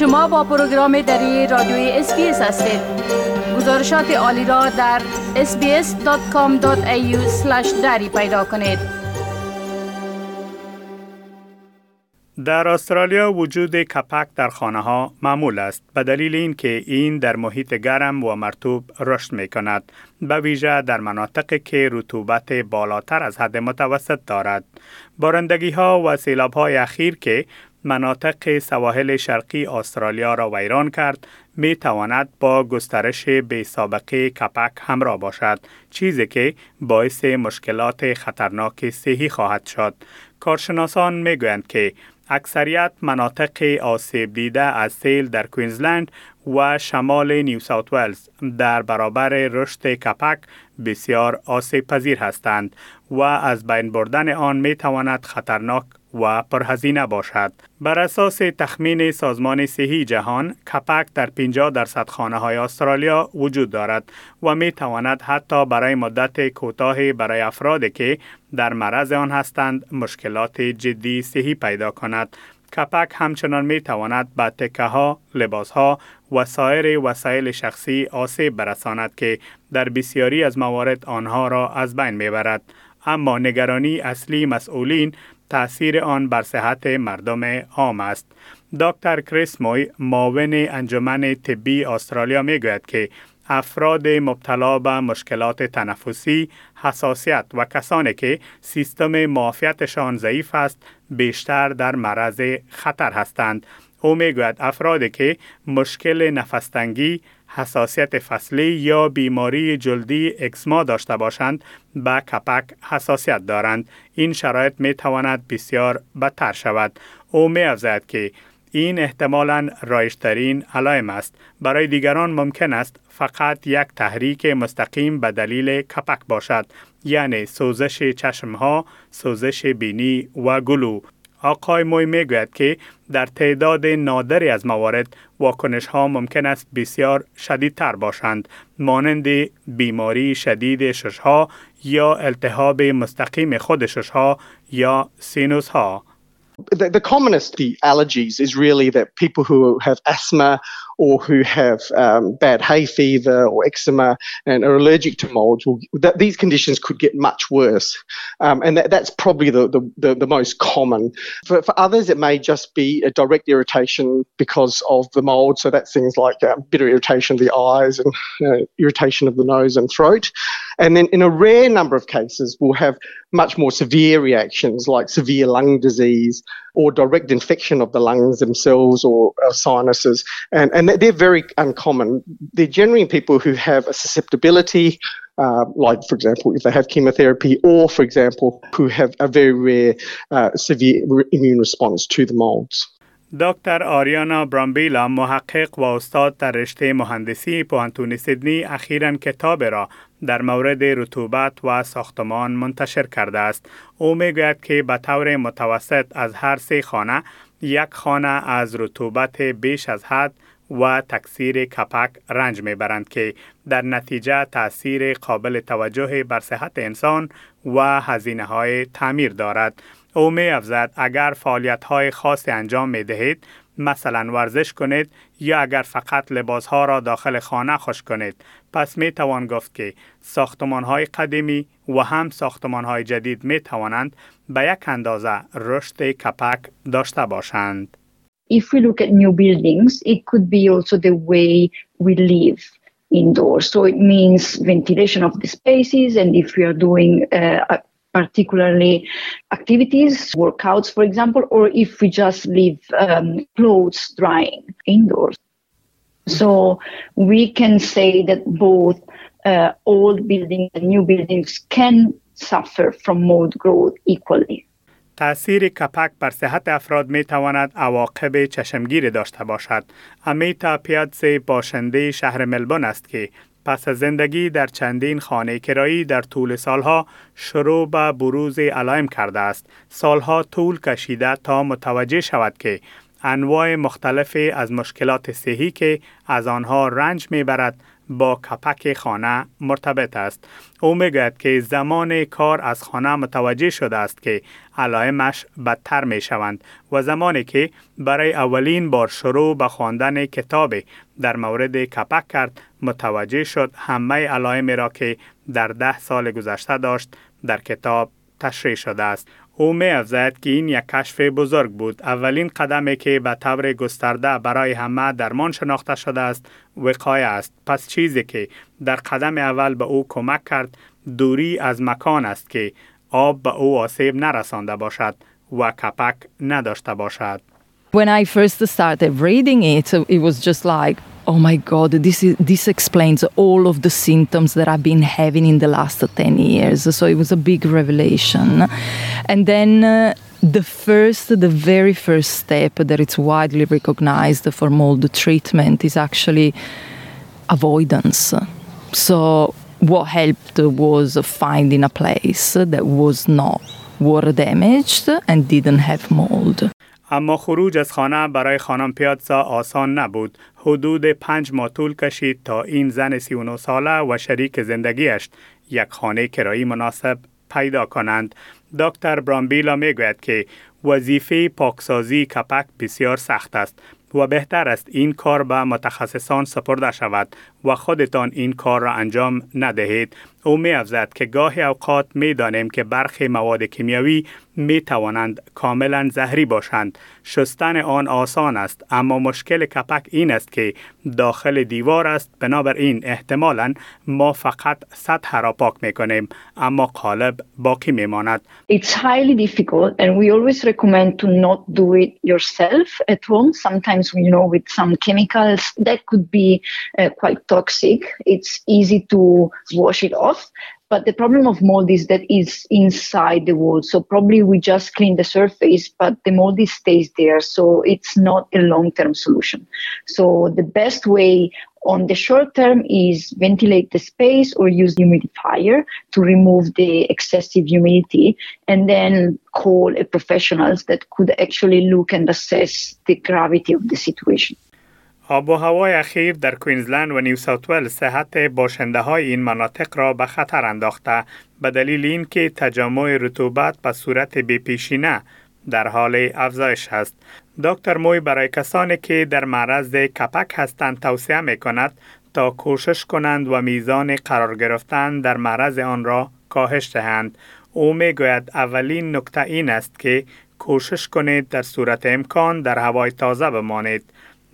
شما با پروگرام دری رادیوی SBS هستید. گزارشات عالی را در sbs.com.au دری پیدا کنید. در استرالیا وجود کپک در خانه ها معمول است. به دلیل اینکه این در محیط گرم و مرطوب رشد می کند به ویژه در مناطقی که رطوبت بالاتر از حد متوسط دارد. بارندگی ها و سیلاب های اخیر که مناطق سواحل شرقی استرالیا را ویران کرد می تواند با گسترش به سابقه کپک همراه باشد چیزی که باعث مشکلات خطرناک صحی خواهد شد. کارشناسان می گویند که اکثریت مناطق آسیب دیده از سیل در کوینزلند و شمال نیو ساوت ولز در برابر رشد کپک بسیار آسیب پذیر هستند و از بین بردن آن می تواند خطرناک و پرهزینه باشد. بر اساس تخمین سازمان صحی جهان، کپک در 50 درصد خانه های استرالیا وجود دارد و می تواند حتی برای مدت کوتاهی برای افرادی که در معرض آن هستند مشکلات جدی صحی پیدا کند. کپک همچنان می تواند به تکه ها، لباس ها و سایر وسایل شخصی آسیب برساند که در بسیاری از موارد آنها را از بین می برد. اما نگرانی اصلی مسئولین تأثیر آن بر صحت مردم عام است. دکتر کریس موی معاون انجمن طبی استرالیا می گوید که افراد مبتلا به مشکلات تنفسی، حساسیت و کسانی که سیستم معافیتشان ضعیف است بیشتر در معرض خطر هستند. او می‌گوید افرادی که مشکل نفستنگی، حساسیت فصلی یا بیماری جلدی اکسما داشته باشند به کپک حساسیت دارند. این شرایط می تواند بسیار بدتر شود. او می افزاید که این احتمالا رایشترین علائم است. برای دیگران ممکن است فقط یک تحریک مستقیم به دلیل کپک باشد یعنی سوزش چشم ها، سوزش بینی و گلو. آقای موی می‌گوید که در تعداد نادری از موارد واکنش ها ممکن است بسیار شدیدتر باشند مانند بیماری شدید ششها یا التهاب مستقیم خود ششها یا سینوس ها The, the commonest the allergies is really that people who have asthma or who have um, bad hay fever or eczema and are allergic to molds, will, that these conditions could get much worse. Um, and that, that's probably the, the, the, the, most common. For, for others, it may just be a direct irritation because of the mold. So that's things like uh, bitter irritation of the eyes and irritation of the nose and throat. And then in a rare number of cases, we'll have much more severe reactions like severe lung disease or direct infection of the lungs themselves or uh, sinuses. And, and they're very uncommon. They're generally people who have a susceptibility, uh, like, for example, if they have chemotherapy, or, for example, who have a very rare uh, severe immune response to the molds. دکتر آریانا برامبیلا محقق و استاد در رشته مهندسی پوانتون سیدنی اخیرا کتاب را در مورد رطوبت و ساختمان منتشر کرده است. او می‌گوید که به طور متوسط از هر سه خانه یک خانه از رطوبت بیش از حد و تکثیر کپک رنج می‌برند که در نتیجه تاثیر قابل توجه بر صحت انسان و هزینه های تعمیر دارد. او می افزد اگر فعالیت های خاصی انجام می دهید مثلا ورزش کنید یا اگر فقط لباس ها را داخل خانه خوش کنید پس می توان گفت که ساختمان های قدیمی و هم ساختمان های جدید می توانند به یک اندازه رشد کپک داشته باشند. If we look at new buildings, it could be also the way we live indoors. So it means ventilation of the spaces, and if we are doing uh, particularly activities, workouts, for example, or if we just leave um, clothes drying indoors. So we can say that both uh, old buildings and new buildings can suffer from mold growth equally. تأثیر کپک بر صحت افراد می تواند عواقب چشمگیر داشته باشد. امیتا پیادزه باشنده شهر ملبون است که پس از زندگی در چندین خانه کرایی در طول سالها شروع به بروز علائم کرده است. سالها طول کشیده تا متوجه شود که انواع مختلف از مشکلات صحی که از آنها رنج می‌برد با کپک خانه مرتبط است. او می‌گوید که زمان کار از خانه متوجه شده است که علائمش بدتر می شوند و زمانی که برای اولین بار شروع به خواندن کتاب در مورد کپک کرد متوجه شد همه علائمی را که در ده سال گذشته داشت در کتاب تشریح شده است. او می افزاید که این یک کشف بزرگ بود. اولین قدمی که به طور گسترده برای همه درمان شناخته شده است وقایه است. پس چیزی که در قدم اول به او کمک کرد دوری از مکان است که آب به او آسیب نرسانده باشد و کپک نداشته باشد. When I first started reading it, it was just like, oh my God, this, is, this explains all of the symptoms that I've been having in the last 10 years. So it was a big revelation. And then uh, the first, the very first step that it's widely recognized for mold treatment is actually avoidance. So what helped was finding a place that was not water damaged and didn't have mold. اما خروج از خانه برای خانم پیاتزا آسان نبود. حدود پنج ماه طول کشید تا این زن 39 ساله و شریک زندگیش یک خانه کرایی مناسب پیدا کنند. دکتر برامبیلا می‌گوید که وظیفه پاکسازی کپک بسیار سخت است و بهتر است این کار به متخصصان سپرده شود و خودتان این کار را انجام ندهید. او می افزد که گاهی اوقات می دانیم که برخی مواد کیمیاوی می توانند کاملا زهری باشند. شستن آن آسان است اما مشکل کپک این است که داخل دیوار است بنابراین احتمالا ما فقط سطح را پاک می کنیم اما قالب باقی می ماند It's highly difficult and we always recommend to not do it yourself at home sometimes you know with some chemicals that could be uh, quite toxic it's easy to wash it off But the problem of mold is that it's inside the wall. So probably we just clean the surface, but the mold stays there. So it's not a long-term solution. So the best way on the short term is ventilate the space or use humidifier to remove the excessive humidity and then call a professionals that could actually look and assess the gravity of the situation. آب و هوای اخیر در کوینزلند و نیو ساوت ولز صحت باشنده های این مناطق را به خطر انداخته به دلیل اینکه تجمع رطوبت به صورت بیپیشینه در حال افزایش است. دکتر موی برای کسانی که در معرض کپک هستند توصیه می کند تا کوشش کنند و میزان قرار گرفتن در معرض آن را کاهش دهند. او می گوید اولین نکته این است که کوشش کنید در صورت امکان در هوای تازه بمانید.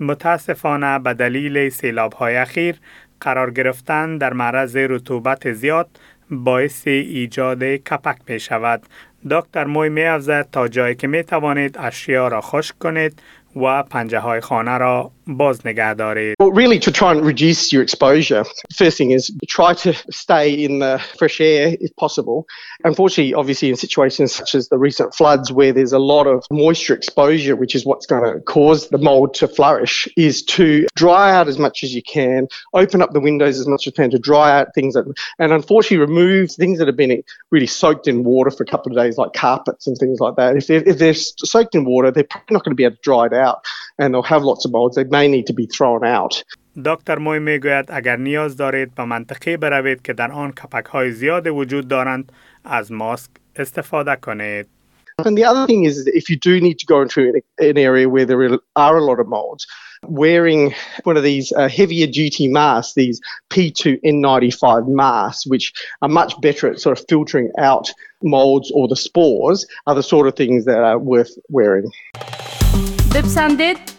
متاسفانه به دلیل سیلاب های اخیر قرار گرفتن در معرض رطوبت زیاد باعث ایجاد کپک می شود. دکتر موی می تا جایی که می توانید اشیا را خشک کنید و پنجه های خانه را باز نگه دارید. Well, really to try and reduce your exposure, first thing is try to stay in the fresh air if possible. Unfortunately, obviously in situations such as the recent floods where there's a lot of moisture exposure, which is what's going to cause the mold to flourish, is to dry out as much as you can, open up the windows as much as you can to dry out things that, and unfortunately remove things that have been really soaked in water for a couple of days, like carpets and things like that. If they're, if they're soaked in water, they're probably not going to be able to dry it out and they'll have lots of molds. They may need to be thrown out. دکتر موی میگوید اگر نیاز دارید به منطقه بروید که در آن کپک های زیاد وجود دارند از ماسک استفاده کنید. And the other thing is that if you do need to go into an area where there are a lot of molds, wearing one of these uh, heavier duty masks, these P2N95 masks, which are much better at sort of filtering out molds or the spores, are the sort of things that are worth wearing. بپسندید،